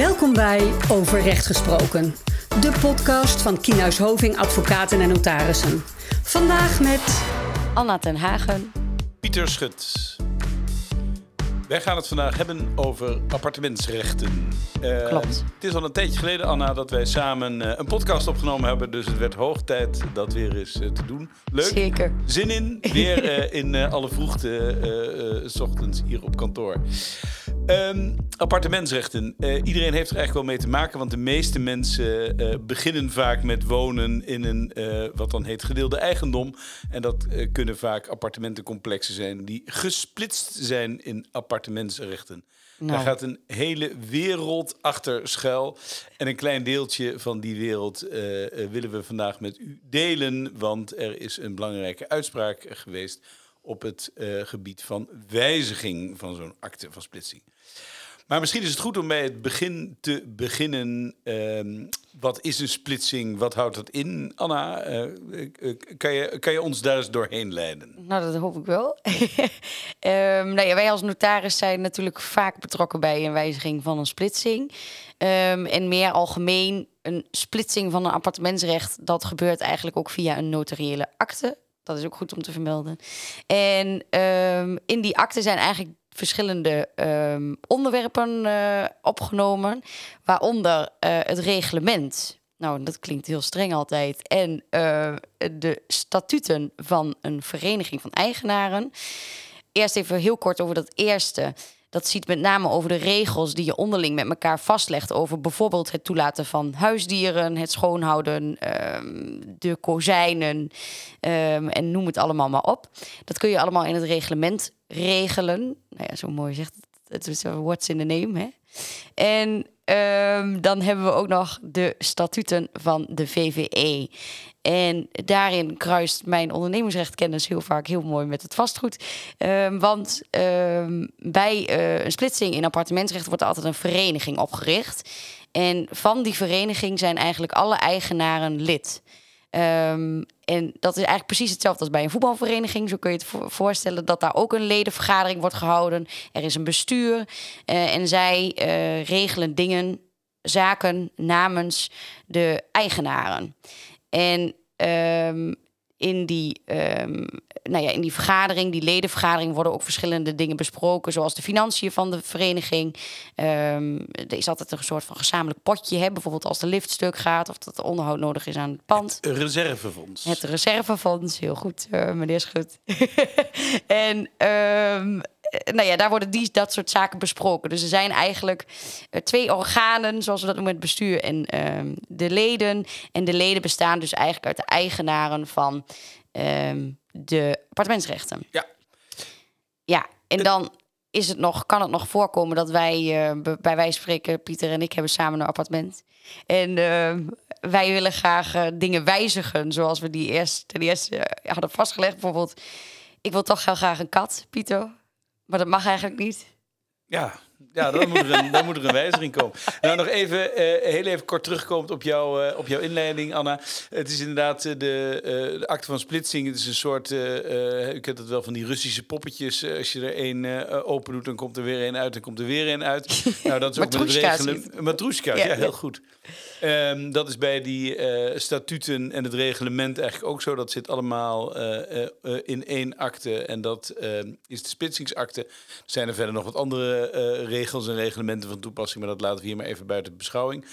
Welkom bij Over Recht Gesproken, de podcast van Kienhuis Hoving Advocaten en Notarissen. Vandaag met Anna ten Hagen. Pieter Schut. Wij gaan het vandaag hebben over appartementsrechten. Uh, Klopt. Het is al een tijdje geleden, Anna, dat wij samen uh, een podcast opgenomen hebben. Dus het werd hoog tijd dat weer eens uh, te doen. Leuk. Zeker. Zin in. Weer in alle vroegte, s ochtends hier op kantoor. Um, appartementsrechten. iedereen heeft er eigenlijk wel mee te maken, want de meeste mensen beginnen vaak met wonen in een wat dan heet gedeelde eigendom. En dat kunnen vaak appartementencomplexen zijn die gesplitst zijn in appartementsrechten. Nou. Daar gaat een hele wereld achter schuil. En een klein deeltje van die wereld uh, willen we vandaag met u delen. Want er is een belangrijke uitspraak geweest op het uh, gebied van wijziging van zo'n akte van splitsing. Maar misschien is het goed om bij het begin te beginnen. Uh, wat is een splitsing? Wat houdt dat in? Anna, uh, kan, je, kan je ons daar eens doorheen leiden? Nou, dat hoop ik wel. um, nou wij als notaris zijn natuurlijk vaak betrokken bij een wijziging van een splitsing. Um, en meer algemeen, een splitsing van een appartementsrecht, dat gebeurt eigenlijk ook via een notariële akte. Dat is ook goed om te vermelden. En in die akte zijn eigenlijk verschillende um, onderwerpen uh, opgenomen, waaronder uh, het reglement. Nou, dat klinkt heel streng altijd. En uh, de statuten van een vereniging van eigenaren. Eerst even heel kort over dat eerste. Dat ziet met name over de regels die je onderling met elkaar vastlegt. Over bijvoorbeeld het toelaten van huisdieren, het schoonhouden, um, de kozijnen um, en noem het allemaal maar op. Dat kun je allemaal in het reglement regelen. Nou ja, zo mooi zegt het. Het is what's in the name, hè? En um, dan hebben we ook nog de statuten van de VVE. En daarin kruist mijn ondernemingsrechtkennis heel vaak heel mooi met het vastgoed. Um, want um, bij uh, een splitsing in appartementsrecht wordt er altijd een vereniging opgericht. En van die vereniging zijn eigenlijk alle eigenaren lid. Um, en dat is eigenlijk precies hetzelfde als bij een voetbalvereniging. Zo kun je het voorstellen dat daar ook een ledenvergadering wordt gehouden. Er is een bestuur uh, en zij uh, regelen dingen, zaken namens de eigenaren. En um, in die, um, nou ja, in die vergadering, die ledenvergadering, worden ook verschillende dingen besproken, zoals de financiën van de vereniging. Um, er is altijd een soort van gezamenlijk potje, hè? bijvoorbeeld als de lift stuk gaat of dat er onderhoud nodig is aan het pand. Het reservefonds. Het reservefonds, heel goed, uh, meneer Schut. en um, nou ja, daar worden die, dat soort zaken besproken. Dus er zijn eigenlijk uh, twee organen, zoals we dat noemen, het bestuur en uh, de leden. En de leden bestaan dus eigenlijk uit de eigenaren van de appartementsrechten. Ja. Ja, en dan is het nog, kan het nog voorkomen dat wij, uh, bij wijze spreken, Pieter en ik hebben samen een appartement. En ehm, wij willen graag uh, dingen wijzigen, zoals we die eerst ten eerste hadden vastgelegd. Bijvoorbeeld, ik wil toch heel graag een kat, Pieter. Maar dat mag eigenlijk niet. Ja, ja dan, moet er een, dan moet er een wijziging komen. Nou, nog even, uh, heel even kort terugkomend op, jou, uh, op jouw inleiding, Anna. Het is inderdaad uh, de, de, akte van splitsing. Het is een soort, u kent het wel van die Russische poppetjes. als je er één open doet, dan komt er weer één uit, dan komt er weer één uit. nou, dat is ook met regelen. Matroeska, ja, ja, heel goed. Um, dat is bij die statuten en het reglement eigenlijk ook zo. Dat zit allemaal in één akte en dat ehm, is de splitsingsakte. Er zijn er verder nog wat andere regels en reglementen van toepassing, maar dat laten we hier maar even buiten beschouwing.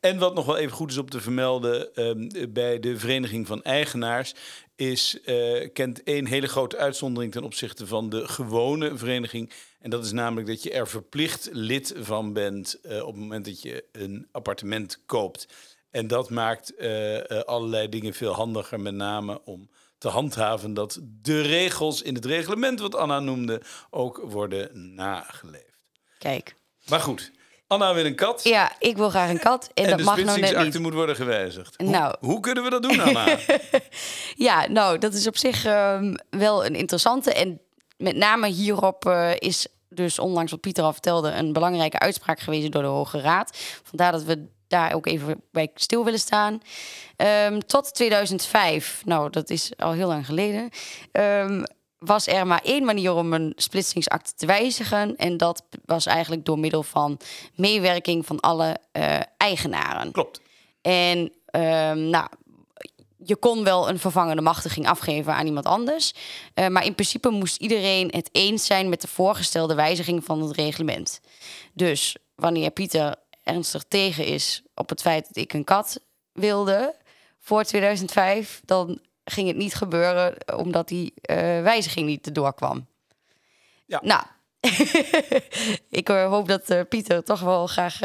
En wat nog wel even goed is om te vermelden um, bij de Vereniging van Eigenaars, is, uh, kent één hele grote uitzondering ten opzichte van de gewone vereniging. En dat is namelijk dat je er verplicht lid van bent uh, op het moment dat je een appartement koopt. En dat maakt uh, allerlei dingen veel handiger, met name om te handhaven dat de regels in het reglement, wat Anna noemde, ook worden nageleefd. Kijk. Maar goed, Anna wil een kat. Ja, ik wil graag een kat. En, en dat de mag nou net niet. moet worden gewijzigd. Hoe, Nou. hoe kunnen we dat doen, Anna? ja, nou, dat is op zich um, wel een interessante. En met name hierop uh, is dus onlangs wat Pieter al vertelde... een belangrijke uitspraak geweest door de Hoge Raad. Vandaar dat we daar ook even bij stil willen staan. Um, tot 2005, nou, dat is al heel lang geleden... Um, was er maar één manier om een splitsingsakte te wijzigen. En dat was eigenlijk door middel van meewerking van alle eh, eigenaren. Klopt. En ehm, nou, je kon wel een vervangende machtiging afgeven aan iemand anders. Uh, maar in principe moest iedereen het eens zijn met de voorgestelde wijziging van het reglement. Dus wanneer Pieter ernstig tegen is op het feit dat ik een kat wilde voor 2005, dan ging het niet gebeuren omdat die uh, wijziging niet doorkwam. Ja. Nou, ik uh, hoop dat uh, Pieter toch wel graag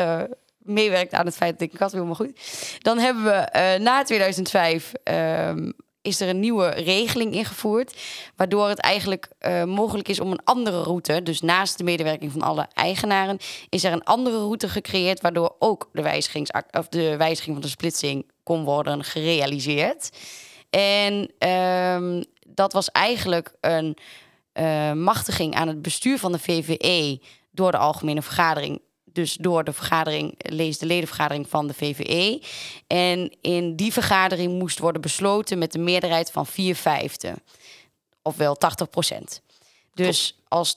meewerkt aan het feit dat ik een kat wil, maar goed. Dan hebben we na 2005 ehm, is er een nieuwe regeling ingevoerd, waardoor het eigenlijk mogelijk is om een andere route, dus naast de medewerking van alle eigenaren, is er een andere route gecreëerd, waardoor ook de, wijzigingsact, of de wijziging van de splitsing kon worden gerealiseerd. En um, dat was eigenlijk een uh, machtiging aan het bestuur van de VVE door de algemene vergadering. Dus door de vergadering, lees de ledenvergadering van de VVE. En in die vergadering moest worden besloten met een meerderheid van 4 vijfde. Ofwel 80 procent. Dus als 80%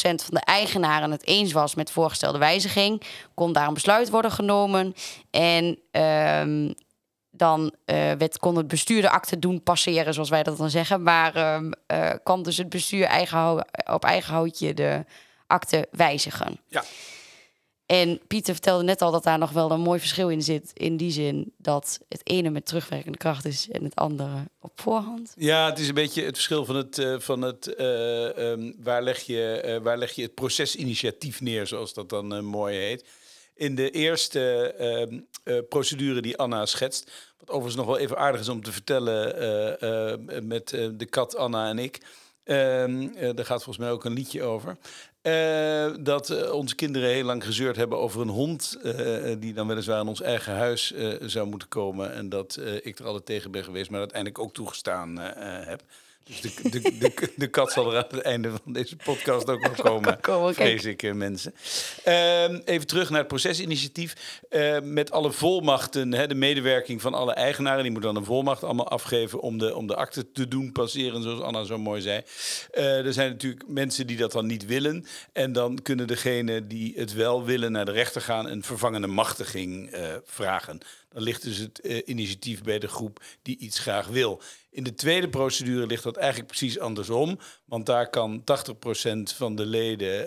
van de eigenaren het eens was met voorgestelde wijziging, kon daar een besluit worden genomen. En um, dan uh, werd, kon het bestuur de akte doen passeren, zoals wij dat dan zeggen. Maar uh, uh, kan dus het bestuur eigen op eigen houtje de akte wijzigen. Ja. En Pieter vertelde net al dat daar nog wel een mooi verschil in zit. In die zin dat het ene met terugwerkende kracht is en het andere op voorhand. Ja, het is een beetje het verschil van het, uh, van het uh, um, waar, leg je, uh, waar leg je het procesinitiatief neer, zoals dat dan mooi heet. In de eerste uh, procedure die Anna schetst, wat overigens nog wel even aardig is om te vertellen uh, met de kat Anna en ik. Ehm, daar gaat volgens mij ook een liedje over. dat onze kinderen heel lang gezeurd hebben over een hond die dan weliswaar in ons eigen huis zou moeten komen. En dat ik er altijd tegen ben geweest, maar uiteindelijk ook toegestaan heb. Dus de, de, de, de, kat zal er aan het einde van deze podcast ook wel komen, komen vrees ik, uh, mensen. Uh, even terug naar het procesinitiatief. Uh, met alle volmachten, hè, de medewerking van alle eigenaren. Die moeten dan een volmacht allemaal afgeven om de, om de akte te doen passeren, zoals Anna zo mooi zei. Uh, er zijn natuurlijk mensen die dat dan niet willen. En dan kunnen degenen die het wel willen naar de rechter gaan... een vervangende machtiging vragen. Dan ligt dus het initiatief bij de groep die iets graag wil. In de tweede procedure ligt dat eigenlijk precies andersom. Want daar kan 80% van de leden uh,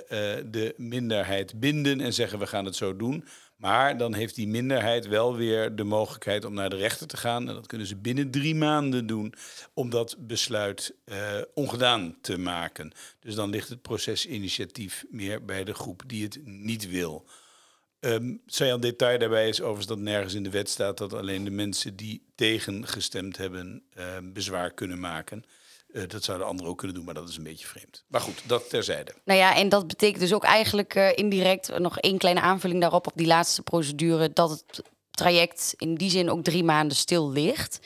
de minderheid binden en zeggen we gaan het zo doen. Maar dan heeft die minderheid wel weer de mogelijkheid om naar de rechter te gaan. En dat kunnen ze binnen drie maanden doen om dat besluit uh, ongedaan te maken. Dus dan ligt het procesinitiatief meer bij de groep die het niet wil. Um, een detail daarbij is overigens dat nergens in de wet staat dat alleen de mensen die tegen gestemd hebben uh, bezwaar kunnen maken. Uh, dat zouden anderen ook kunnen doen, maar dat is een beetje vreemd. Maar goed, dat terzijde. Nou ja, en dat betekent dus ook eigenlijk uh, indirect nog één kleine aanvulling daarop op die laatste procedure, dat het traject in die zin ook drie maanden stil ligt.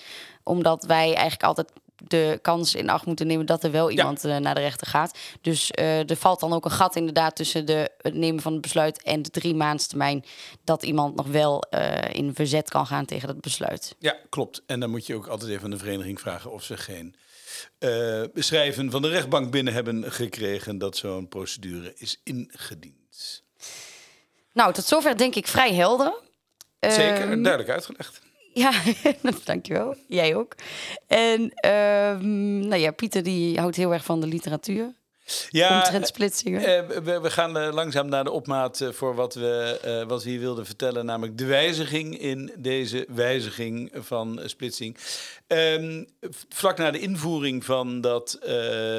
Omdat wij eigenlijk altijd de kans in acht moeten nemen dat er wel iemand ja. uh, naar de rechter gaat. Dus uh, er valt dan ook een gat inderdaad tussen de, het nemen van het besluit en de drie maandstermijn dat iemand nog wel uh, in verzet kan gaan tegen dat besluit. Ja, klopt. En dan moet je ook altijd even aan de vereniging vragen of ze geen beschrijven van de rechtbank binnen hebben gekregen dat zo'n procedure is ingediend. Nou, tot zover denk ik vrij helder. Zeker, duidelijk uitgelegd. Ja, dankjewel. Jij ook. En uh, nou ja, Pieter die houdt heel erg van de literatuur. Ja, splitsingen. Uh, we, we, gaan uh, langzaam naar de opmaat voor wat we, wat we hier wilden vertellen, namelijk de wijziging in deze wijziging van splitsing. Um, vlak na de invoering van, dat,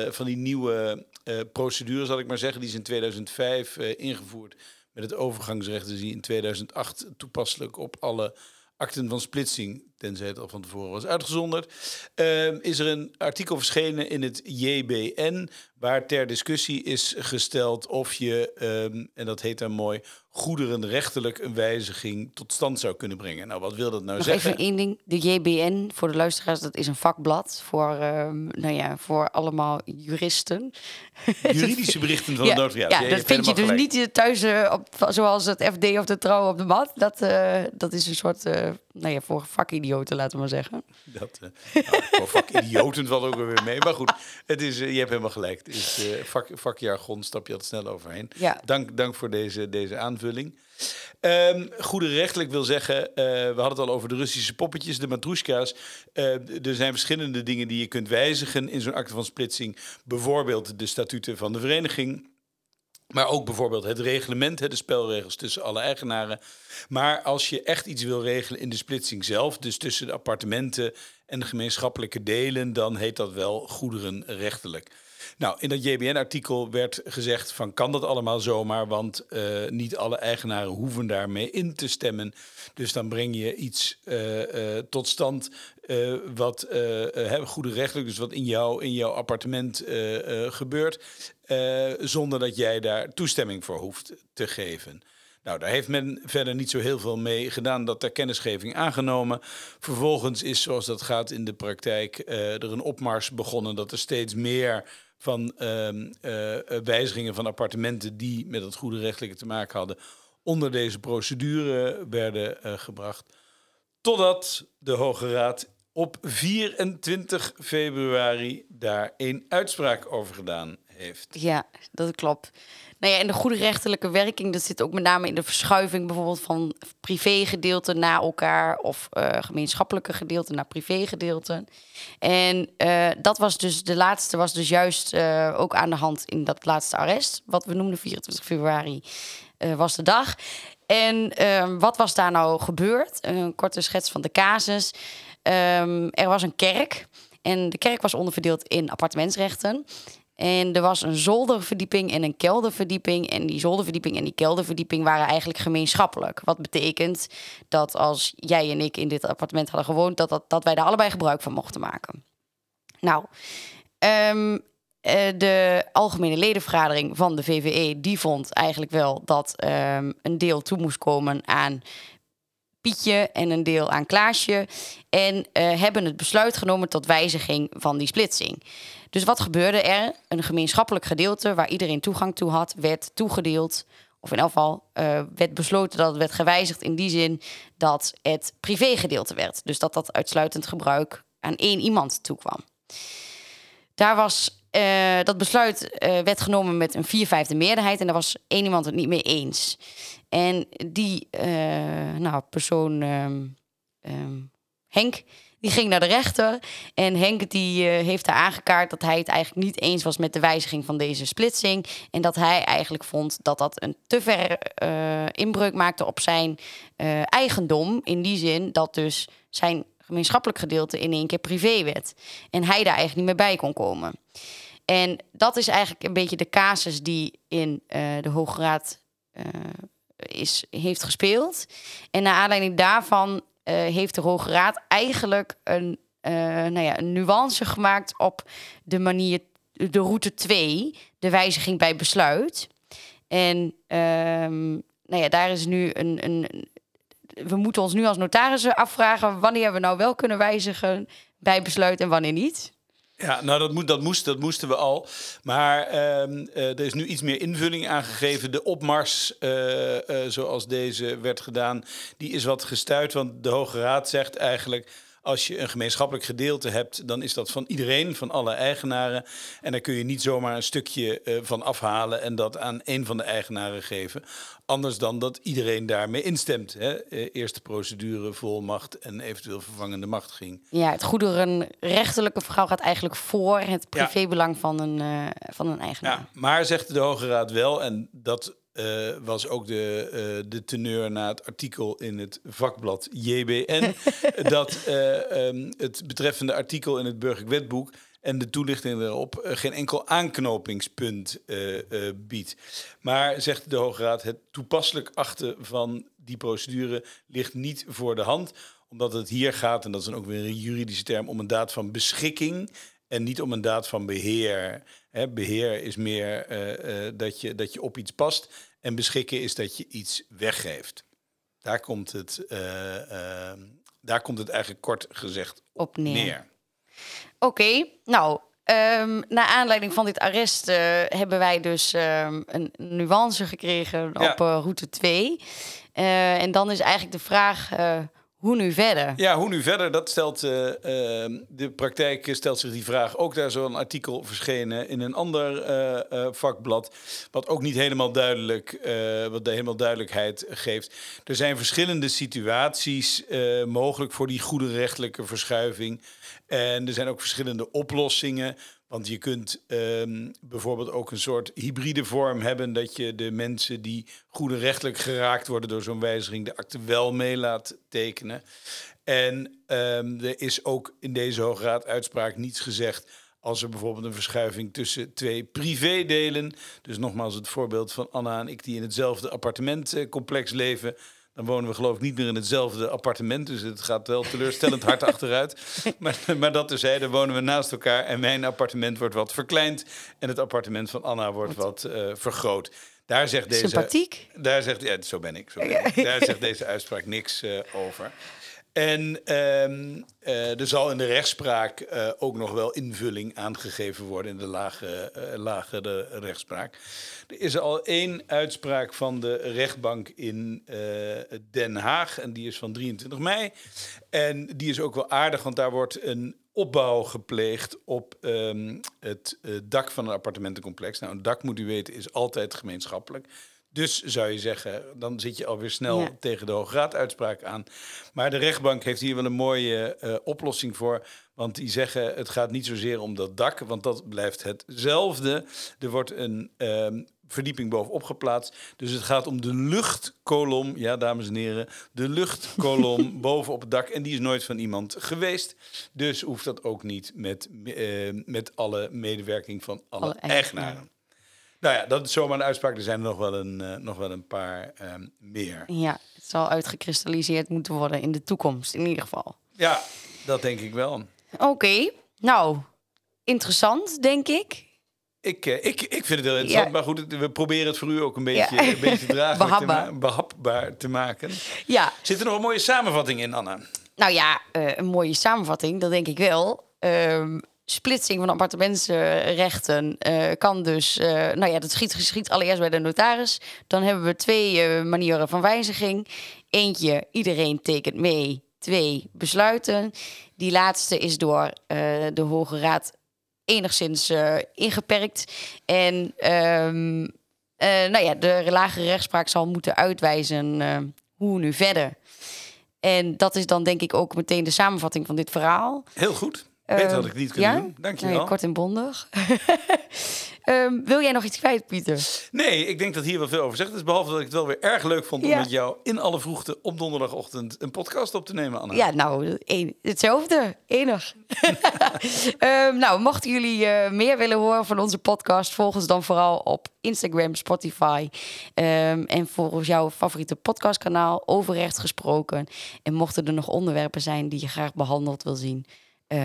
van die nieuwe procedure, zal ik maar zeggen, die is in 2005 ingevoerd met het overgangsrecht, dus die in 2008 toepasselijk op alle akten van splitsing, tenzij het al van tevoren was uitgezonderd, uh, is er een artikel verschenen in het JBN waar ter discussie is gesteld of je, um, en dat heet dan mooi, goederenrechtelijk een wijziging tot stand zou kunnen brengen. Nou, wat wil dat nou Nog zeggen? Even één ding. De JBN, voor de luisteraars, dat is een vakblad voor, um, nou ja, voor allemaal juristen. Juridische berichten van ja, de notariaat. Ja, dat vind je dus gelijk. niet thuis uh, op, zoals het FD of de Trouw op de mat. Dat, uh, dat is een soort, uh, nou ja, voor vakidioten vakidioten, laten we maar zeggen. Dat, uh, nou, vakidioten valt ook weer mee. Maar goed, het is, uh, je hebt helemaal gelijk. Het is, uh, vak, vakjargon stap je altijd snel overheen. Ja. Dank, dank voor deze, deze aanvulling. Um, goede rechtelijk wil zeggen, uh, we hadden het al over de Russische poppetjes, de matroeska's. Uh, er zijn verschillende dingen die je kunt wijzigen in zo'n akte van splitsing. Bijvoorbeeld de statuten van de vereniging. Maar ook bijvoorbeeld het reglement, de spelregels tussen alle eigenaren. Maar als je echt iets wil regelen in de splitsing zelf, dus tussen de appartementen en de gemeenschappelijke delen, dan heet dat wel goederenrechtelijk. Nou, in dat JBN-artikel werd gezegd van kan dat allemaal zomaar, want uh, niet alle eigenaren hoeven daarmee in te stemmen. Dus dan breng je iets uh, uh, tot stand wat goede rechtelijk, dus wat in, jou, in jouw appartement gebeurt, zonder dat jij daar toestemming voor hoeft te geven. Nou, daar heeft men verder niet zo heel veel mee gedaan, dat ter kennisgeving aangenomen. Vervolgens is, zoals dat gaat in de praktijk, er een opmars begonnen dat er steeds meer van uh, uh, wijzigingen van appartementen die met het goede rechtelijke te maken hadden, onder deze procedure werden uh, gebracht. Totdat de Hoge Raad op 24 februari daar een uitspraak over gedaan Ja, dat klopt. Nou ja, en de goede rechterlijke werking, dat zit ook met name in de verschuiving bijvoorbeeld van privégedeelten naar elkaar of uh, gemeenschappelijke gedeelten naar privégedeelten. En uh, dat was dus de laatste, was dus juist uh, ook aan de hand in dat laatste arrest, wat we noemden 24 februari was de dag. En wat was daar nou gebeurd? Een korte schets van de casus. Um, er was een kerk. En de kerk was onderverdeeld in appartementsrechten. En er was een zolderverdieping en een kelderverdieping. En die zolderverdieping en die kelderverdieping waren eigenlijk gemeenschappelijk. Wat betekent dat als jij en ik in dit appartement hadden gewoond, dat, dat, dat wij daar allebei gebruik van mochten maken. Nou, um, de algemene ledenvergadering van de VVE, die vond eigenlijk wel dat um, een deel toe moest komen aan Pietje en een deel aan Klaasje. En uh, hebben het besluit genomen tot wijziging van die splitsing. Dus wat gebeurde er? Een gemeenschappelijk gedeelte waar iedereen toegang toe had, werd toegedeeld. Of in elk geval uh, werd besloten dat het werd gewijzigd in die zin dat het privégedeelte werd. Dus dat dat uitsluitend gebruik aan één iemand toekwam. Daar was uh, dat besluit uh, werd genomen met een vier vijfde meerderheid en daar was één iemand het niet mee eens. En die nou, persoon, um, um, Henk, die ging naar de rechter. En Henk die, heeft daar aangekaart dat hij het eigenlijk niet eens was met de wijziging van deze splitsing. En dat hij eigenlijk vond dat dat een te ver inbreuk maakte op zijn eigendom. In die zin dat dus zijn gemeenschappelijk gedeelte in één keer privé werd. En hij daar eigenlijk niet meer bij kon komen. En dat is eigenlijk een beetje de casus die in de Hoge Raad is, heeft gespeeld. En naar aanleiding daarvan uh, heeft de Hoge Raad eigenlijk een, nou ja, een nuance gemaakt op de manier, de route 2, de wijziging bij besluit. En um, nou ja, daar is nu een, een. We moeten ons nu als notarissen afvragen wanneer we nou wel kunnen wijzigen bij besluit en wanneer niet. Ja, nou dat, moet, dat, moest, dat moesten we al. Maar uh, er is nu iets meer invulling aangegeven. De opmars, uh, uh, zoals deze werd gedaan, die is wat gestuurd. Want de Hoge Raad zegt eigenlijk als je een gemeenschappelijk gedeelte hebt, dan is dat van iedereen, van alle eigenaren. En daar kun je niet zomaar een stukje uh, van afhalen en dat aan een van de eigenaren geven. Anders dan dat iedereen daarmee instemt. Hè? Eerste procedure, volmacht en eventueel vervangende machtiging. Ja, het goederenrechtelijke verhaal gaat eigenlijk voor het privébelang ja. van, een, uh, van een eigenaar. Ja, maar zegt de Hoge Raad wel, en dat uh, was ook de, uh, de teneur na het artikel in het vakblad JBN. dat uh, um, het betreffende artikel in het burgerlijk wetboek en de toelichting erop geen enkel aanknopingspunt biedt. Maar, zegt de Hoge Raad, het toepasselijk achten van die procedure ligt niet voor de hand. Omdat het hier gaat, en dat is dan ook weer een juridische term, om een daad van beschikking en niet om een daad van beheer. Hè, beheer is meer uh, uh, dat, je, dat je op iets past. En beschikken is dat je iets weggeeft. Daar komt het, uh, daar komt het eigenlijk kort gezegd op neer. neer. Oké, okay, nou, Um, naar aanleiding van dit arrest uh, hebben wij dus um, een nuance gekregen ja. op uh, route 2. Uh, en dan is eigenlijk de vraag: hoe nu verder? Ja, hoe nu verder? Dat stelt uh, uh, de praktijk stelt zich die vraag. Ook daar zo'n artikel verschenen in een ander uh, vakblad, wat ook niet helemaal duidelijk, wat de helemaal duidelijkheid geeft. Er zijn verschillende situaties mogelijk voor die goede rechtelijke verschuiving. En er zijn ook verschillende oplossingen. Want je kunt um, bijvoorbeeld ook een soort hybride vorm hebben dat je de mensen die goede rechtelijk geraakt worden door zo'n wijziging de akte wel mee laat tekenen. En um, er is ook in deze Hoge Raad uitspraak niets gezegd als er bijvoorbeeld een verschuiving tussen twee privédelen. Dus nogmaals het voorbeeld van Anna en ik die in hetzelfde appartementcomplex leven dan wonen we geloof ik niet meer in hetzelfde appartement. Dus het gaat wel teleurstellend hard achteruit. Maar, maar dat terzijde wonen we naast elkaar. En mijn appartement wordt wat verkleind. En het appartement van Anna wordt wat uh, vergroot. Daar zegt deze, Sympathiek. Daar zegt, ja, zo ben ik. Zo ben ik. Daar zegt deze uitspraak niks uh, over. En um, uh, er zal in de rechtspraak uh, ook nog wel invulling aangegeven worden in de lage, uh, lagere rechtspraak. Er is al één uitspraak van de rechtbank in Den Haag en die is van 23 mei. En die is ook wel aardig, want daar wordt een opbouw gepleegd op um, het dak van een appartementencomplex. Nou, een dak, moet u weten, is altijd gemeenschappelijk. Dus zou je zeggen, dan zit je alweer snel ja. tegen de Hoograaduitspraak aan. Maar de rechtbank heeft hier wel een mooie uh, oplossing voor. Want die zeggen, het gaat niet zozeer om dat dak, want dat blijft hetzelfde. Er wordt een um, verdieping bovenop geplaatst. Dus het gaat om de luchtkolom, ja dames en heren, de luchtkolom bovenop het dak. En die is nooit van iemand geweest. Dus hoeft dat ook niet met, uh, met alle medewerking van alle, alle eigenaren. Nou ja, dat is zomaar een uitspraak. Er zijn er nog wel een, uh, nog wel een paar um, meer. Ja, het zal uitgekristalliseerd moeten worden in de toekomst, in ieder geval. Ja, dat denk ik wel. Oké, okay. nou, interessant, denk ik. Ik, uh, ik, ik vind het heel interessant, ja. maar goed, we proberen het voor u ook een beetje, ja. een beetje draaglijk. Te, ma behapbaar te maken. Ja. Zit er nog een mooie samenvatting in, Anna? Nou ja, uh, een mooie samenvatting, dat denk ik wel. Um, splitsing van appartementsrechten uh, kan dus, uh, nou ja, dat schiet, allereerst bij de notaris. Dan hebben we twee uh, manieren van wijziging. Eentje, iedereen tekent mee. Twee, besluiten. Die laatste is door de Hoge Raad enigszins ingeperkt. En um, nou ja, de lagere rechtspraak zal moeten uitwijzen hoe nu verder. En dat is dan denk ik ook meteen de samenvatting van dit verhaal. Heel goed. Beter had ik niet kunnen ja? doen. Dank je wel. Nee, kort en bondig. um, wil jij nog iets kwijt, Pieter? Nee, ik denk dat hier wel veel over zegt. Dus behalve dat ik het wel weer erg leuk vond om ja. met jou in alle vroegte op donderdagochtend een podcast op te nemen, Anna. Ja, nou, een, hetzelfde. Enig. um, nou, mochten jullie uh, meer willen horen van onze podcast, volg ons dan vooral op Instagram, Spotify. Um, en volgens jouw favoriete podcastkanaal, Overrecht gesproken. En mochten er nog onderwerpen zijn die je graag behandeld wil zien. Uh,